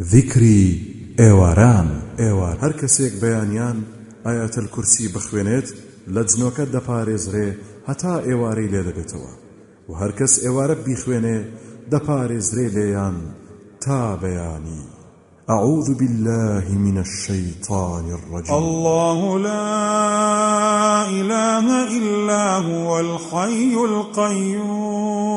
ذیکری ئێواران. ئێوار. هەر کەسێک بەیانیان ئاەتەل کورسی بخوێنێت لە جنۆکە دەپارێزرێ هەتا ئێوارەی لێ دەبێتەوە و هەر کەس ئێوارە بیخوێنێ دەپارێزرێ لێیان تا بەیانی. أعوذ بالله من الشيطان الرجيم. الله لا إله إلا هو الحي القيوم.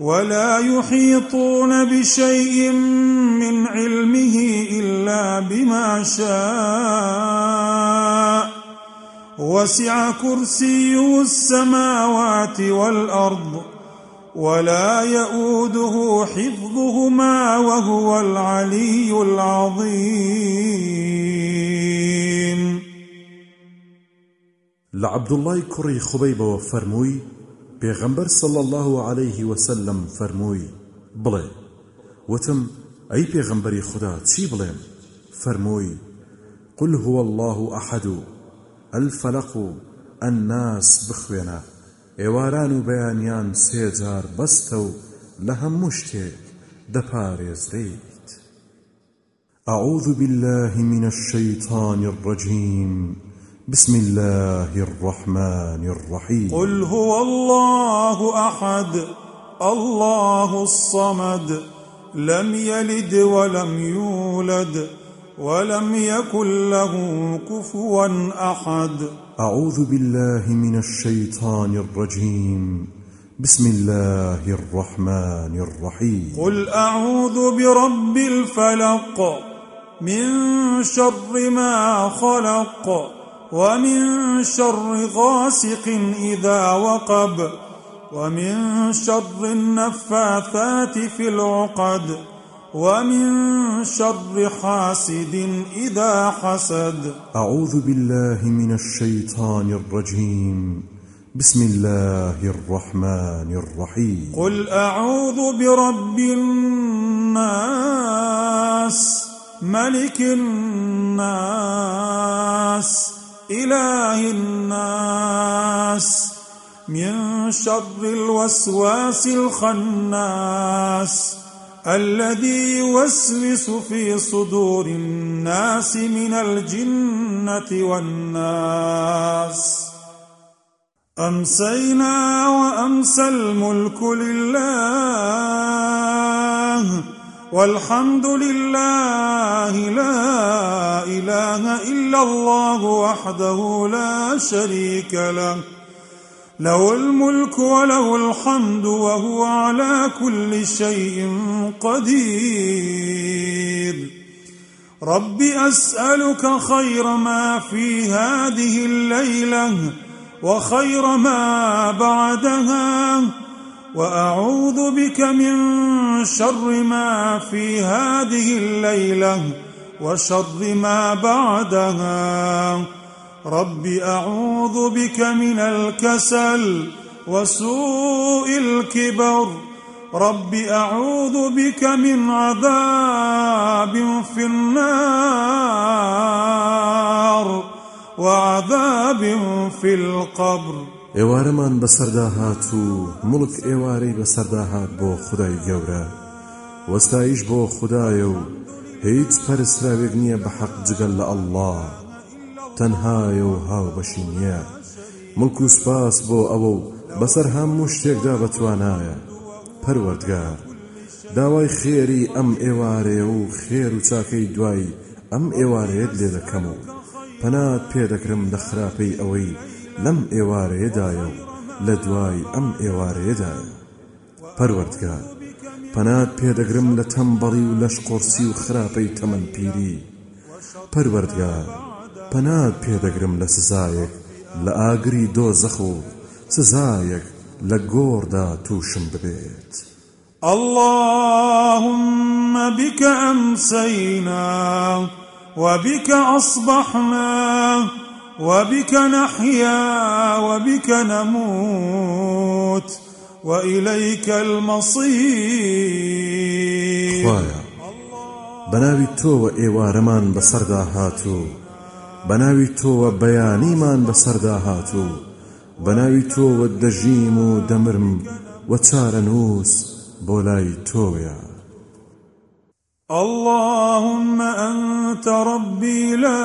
ولا يحيطون بشيء من علمه إلا بما شاء. وسع كرسيه السماوات والأرض ولا يؤوده حفظهما وهو العلي العظيم. لعبد الله كري خبيب وفرموي پێغەمبەر صل الله عليه وسلم فەرمووی بڵێ وتم ئەی پێغەمبەری خدا چی بڵێم؟ فەرمووی قل هو الله أحد الفلق الناس بخوێنە ئێواران و بەیانیان سێجار بەستە و لە هەموو شتێک دەپارێزرێت أعوذ بالله من الشيطان الرجيم. بسم الله الرحمن الرحيم. قل هو الله أحد الله الصمد لم يلد ولم يولد ولم يكن له كفوا أحد. أعوذ بالله من الشيطان الرجيم. بسم الله الرحمن الرحيم. قل أعوذ برب الفلق من شر ما خلق ومن شر غاسق إذا وقب ومن شر النفاثات في العقد ومن شر حاسد إذا حسد. أعوذ بالله من الشيطان الرجيم. بسم الله الرحمن الرحيم. قل أعوذ برب الناس ملك الناس إله الناس من شر الوسواس الخناس الذي يوسوس في صدور الناس من الجنة والناس. أمسينا وأمسى الملك لله. والحمد لله لا إله إلا الله وحده لا شريك له. له الملك وله الحمد وهو على كل شيء قدير. رب أسألك خير ما في هذه الليلة وخير ما بعدها. وأعوذ بك من شر ما في هذه الليلة وشر ما بعدها. رب أعوذ بك من الكسل وسوء الكبر. رب أعوذ بك من عذاب في النار وعذاب في القبر. ئێوارەمان بەسەردا هات و مڵک ئێوارەی بەسەردا هات بۆ خدای گەورە. وەستایش بۆ خدایە و هیچ پەرسراوێک نییە بە حەق جگەل لە ئەله تەنهایە و هاو بەشی نییە. مڵک و سپاس بۆ ئەوە و بەسەر هەموو شتێکدا بەتوانایە. پەروەردگار داوای خێری ئەم ئێوارەیە و خێر و چاکەی دوای ئەم ئێوارەیەت لێ دەکەم و پەنات پێدەکرم لە خراپەی ئەوەی لەم ئێوارەیەدایە و لە دوای ئەم ئێوارەیەدایە پەروەردگار پەنات پێدەگرم لە تەمبەڵی و لەش قۆرسی و خراپەی تەمەنپیری پەروەردگار پەنات پێدەگرم لە سزایەک لە ئاگری دۆزەخ و سزایەک لە گۆڕدا تووشم ببێت. اللهم بك أمسينا وبك أصبحنا وبك نحيا وبك نموت وإليك المصير. خوايا بناوي تو ئێوارەمان بەسەردا هاتوو بەناوی تۆوە بەیانیمان بەسەردا هاتوو بەناوی تۆوە دەژیم و دەمرم و چارە نووس بۆ لای تۆیە اللهم أنت ربي لا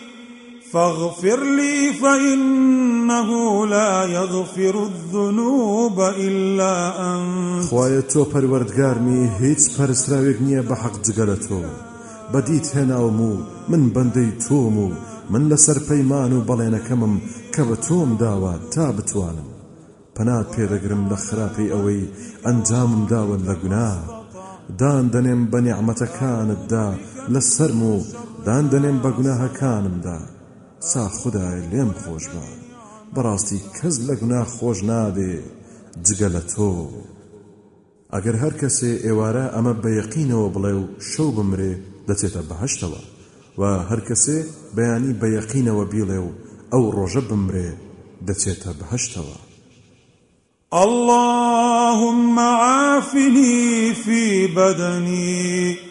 فاغفر لي فإنه لا يغفر الذنوب إلا أنت. خوایە تۆ پەروەردگارمی هیچ پەرسراوێک نییە بە حەق جگەلە تۆ بەدیت هێناوم و من بەندەی تۆم و من لەسەر پەیمان و بەڵێنەکەمم کە بە تۆم داوە تا بتوانم. پەنات پێدەگرم لە خراپەی ئەوەی ئەنجامم داون لە دان دەنێم بە نیعممەتەکانتدا لە سەرم و دان دەنێم بە گوناهەکانمدا سا خدای لێم خۆش بە. بەڕاستی کەس لە گونا خۆش نابێ جگە لە تۆ. ئەگەر هەر کەسێ ئێوارە ئەمە بە یەقینەوە بڵێ و شەو بمرێ دەچێتە بەهشتەوە. و هەر کەسێ بەیانی بە یەقینەوە بیڵێ و ئەو ڕۆژە بمرێ دەچێتە بەهشتەوە. اللهم عافني في بدني.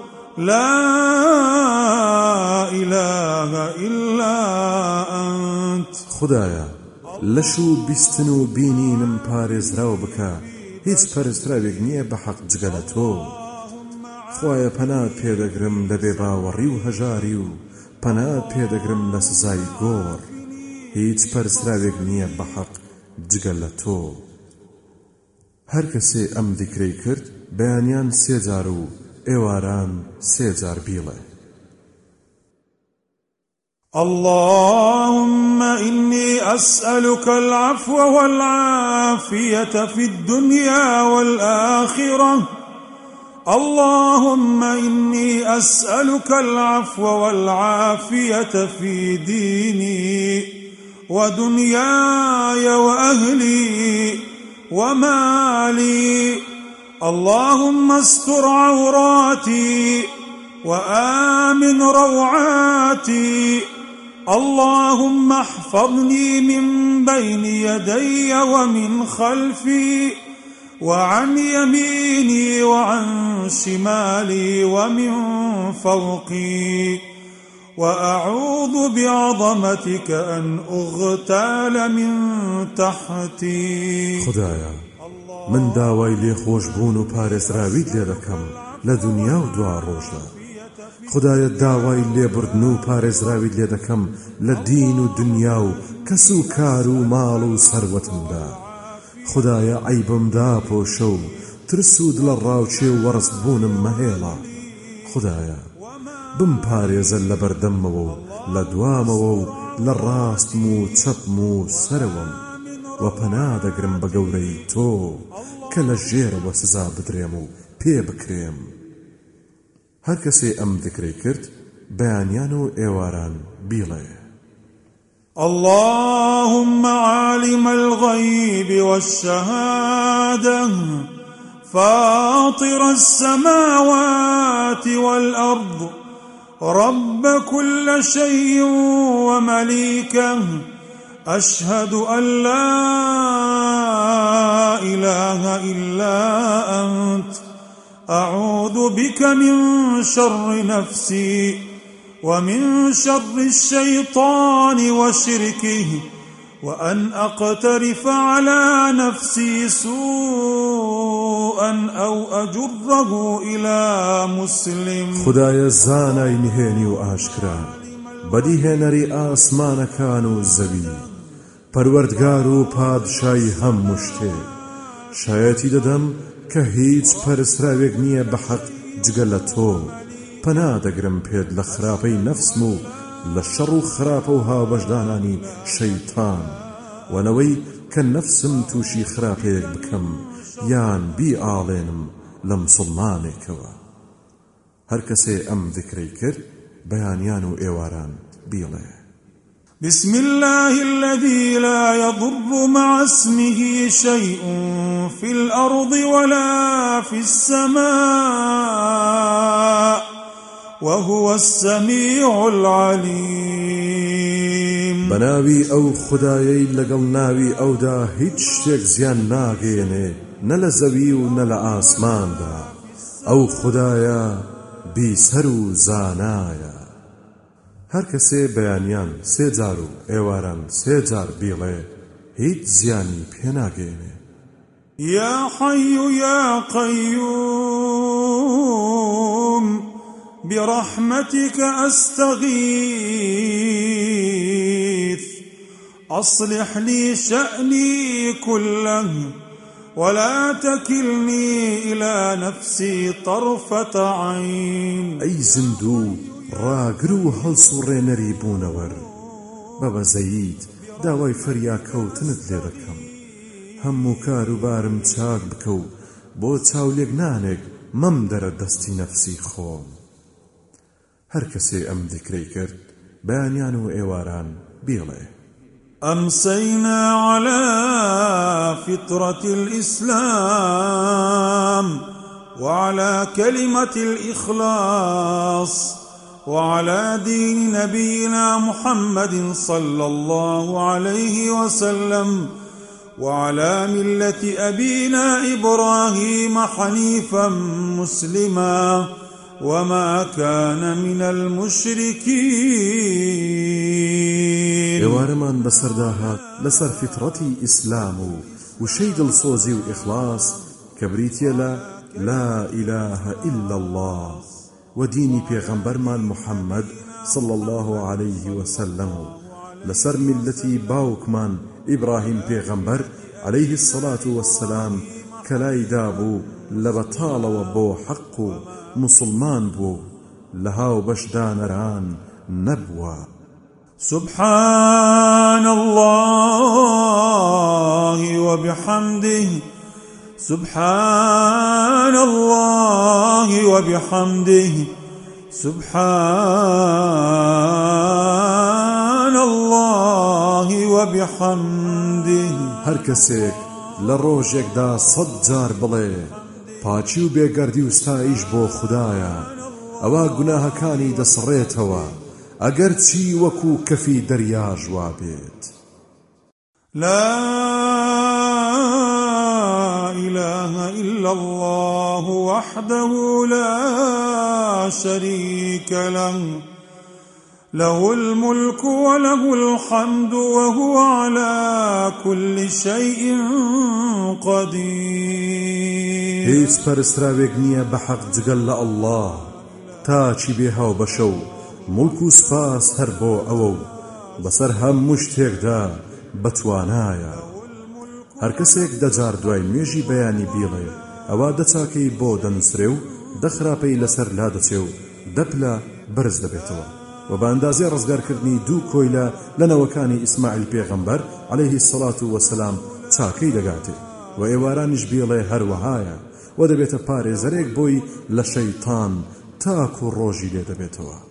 لا اله الا انت خدایا لشو بستنو بینینم پارێزراو بکە. هیچ پەرستراوێک نییە بە حەق جگەلە تۆ. خۆیە پەنات پێدەگرم لە بێ باوەڕی و هەژاری و پەنات پێدەگرم لە سزای گۆڕ. هیچ پەرسراوێک نییە بە حەق جگەل لە تۆ. هەر کەسێ ئەم دیکرەی کرد بەیانیان سێجار و ئێواران سێجار بیڵێ اللهم إني أسألك العفو والعافية في الدنيا والآخرة اللهم إني أسألك العفو والعافية في ديني ودنياي وأهلي ومالي اللهم استر عوراتي وآمن روعاتي. اللهم احفظني من بين يدي ومن خلفي وعن يميني وعن شمالي ومن فوقي. وأعوذ بعظمتك أن أغتال من تحتي. خدایا من داوای لێخۆشببوون و پارێزراویت لێ دەکەم لە دنیا و دوا ڕۆژدا خدایە داوای لێبردن و پارێزراویت لێ دەکەم لە دین و دنیا و کەس و کار و ماڵ و سەروەتمدا. خدایە عیبمدا پۆشە و ترس و دڵە ڕاوچێ و وەڕست بوونم مەهێڵە خدایە بم پارێزە لە بەردەممەوە و لە دوامەوە و لە ڕاستم و چەپم و سەرەوەم. و پەنا دەگرم بە گەورەی تۆ کە لە ژێرەوە سزا بدرێم و پێ هەر کەسێ ئەم دکرەی کرد بەیانیان و ئێواران بیڵێ اللهم عالم الغيب والشهادة فاطر السماوات والأرض رب كل شيء ومليكه أشهد أن لا إله إلا أنت. أعوذ بك من شر نفسي ومن شر الشيطان وشركه وأن أقترف على نفسي سوءا أو أجره إلى مسلم. خدای زانای نهێنی و ئاشکرا بەدیهێنەری ئاسمانەکان و زەوی. پەروەردگار و پادشای هەموو شتێک شایەتی دەدەم کە هیچ پەرسراوێک نییە بە حەق جگە لە تۆ. پەنا دەگرم پێت لە خراپەی نەفسم و لە شەڕ و خراپە و هاوبەشدانانی شەیتان. وەنەوەی کە نەفسم تووشی خراپەیەک بکەم یان بی ئاڵێنم لە مسلمانێکەوە هەر کەسێ ئەم ذکرەی کرد بەیانیان و ئێواران بیڵێ. بسم الله الذي لا يضر مع اسمه شيء في الأرض ولا في السماء وهو السميع العليم. بناوي أو خدايي لقل ناوي أو دا هیچ شتێک زیان ناگەێنێ نە لە زەوی و نە لە ئاسماندا ئەو خدایە بیسەر و زانایە هەر کەسێ بەیانیان سێجار و ئێواران سێجار بیڵێ هیچ زیانی پێناگەێنێ يا حي يا قيوم برحمتك أستغيث أصلح لي شأني كله ولا تكلني إلى نفسي طرفة عين أي زندو راقرو هەڵسوڕێنەری بوونەوەر. بە بەزەیید داوای فەریا کەوتنت لێ دەکەم. هەموو کار و بارم چاک بکە و بۆ چاولێک نانێک مەم دەرە دەستی نەفسی خۆم. هەر کەسێ ئەم دیکرەی کرد بەیانیان و ئێواران بیڵێ أمسينا على فطرة الإسلام وعلى كلمة الإخلاص. وعلى دين نبينا محمد صلى الله عليه وسلم وعلى ملة أبينا إبراهيم حنيفا مسلما وما كان من المشركين. ئێوارەمان بەسەرداهات لەسەر فترەتی ئیسلام و وشەی دڵسۆزی و ئیخلاص لا إله إلا الله. وديني پیغمبرمان محمد صلى الله عليه وسلم. لەسەر میللەتی باوکمان ئیبراهیم پێغەمبەر عليه الصلاة والسلام کە لای دابوو لە بەتاڵ و بۆ حەق موسڵمان بوو. لە هاوبەشدانەران نەبووە سبحان الله وبحمده سبحان الله وبحمده. سبحان الله وبحمده. هەر کەسێک لە ڕۆژێکدا سەد جار بڵێ پاچی و بێگەردی وستایش بۆ خدایە. ئەوە گوناهەکانی دەسڕێتەوە ئەگەر چی وەکو کەفی دەریاژوا بێت. لا إلا الله وحده لا شريك له. له الملك وله الحمد وهو على كل شيء قدير. هیچ پەرستراوێک نییە بە حەق جگەل لە ئەلله تا چی بێ هاو بەشە و ملک و سپاس هەر بۆ ئەوە و بەسەر هەموو شتێکدا بەتوانایە هەر کەسێک دەجار دوای نوێژی بەیانی بیڵێ. ئەوە دەچاکەی بۆ دەنووسرێ و دەخراپەی لەسەر لا دەچێ و دەپلە بەرز دەبێتەوە. و بە ئەندازێ ڕزگارکردنی دوو کۆیلە لەنەوەکانی ئیسماعیل پێغەمبەر عليه الصلاة والسلام چاکەی دەگاتێ. و ئێوارانیش بیڵێ هەروەهایە. و دەبێتە پارێزەرێک بۆی لە شەیتان تاکو ڕۆژی لێ دەبێتەوە.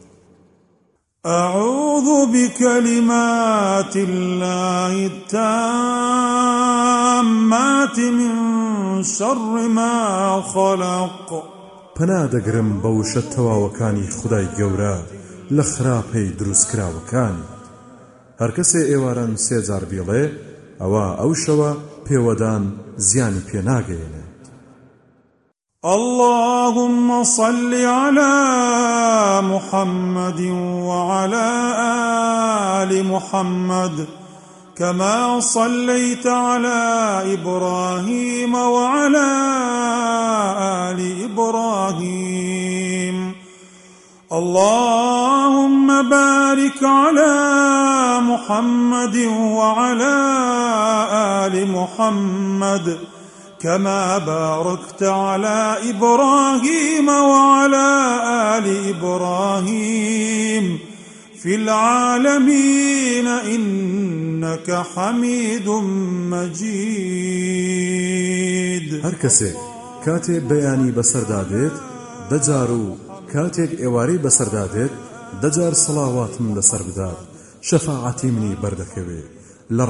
أعوذ بكلمات الله التامات من شر ما خلق. پنا دەگرم بە وشە تەواوەکانی خدای گەورە لە خراپەی دروستکراوەکانی هەر کەسێ ئێواران سێجار بیڵێ ئەوە ئەو شەوە پێوەدان زیانی پێناگەێنێ اللهم صل على محمد وعلى آل محمد كما صليت على إبراهيم وعلى آل إبراهيم. اللهم بارك على محمد وعلى آل محمد كما باركت على إبراهيم وعلى آل إبراهيم في العالمين إنك حميد مجيد. هر کەسێک کاتێک بەیانی بەسەردادێت دەجار و کاتێک ئێوارەی بەسەردادێت دەجار سڵاواتم لەسەر بدات شەفاعەتی منی بەردەکەوێ لە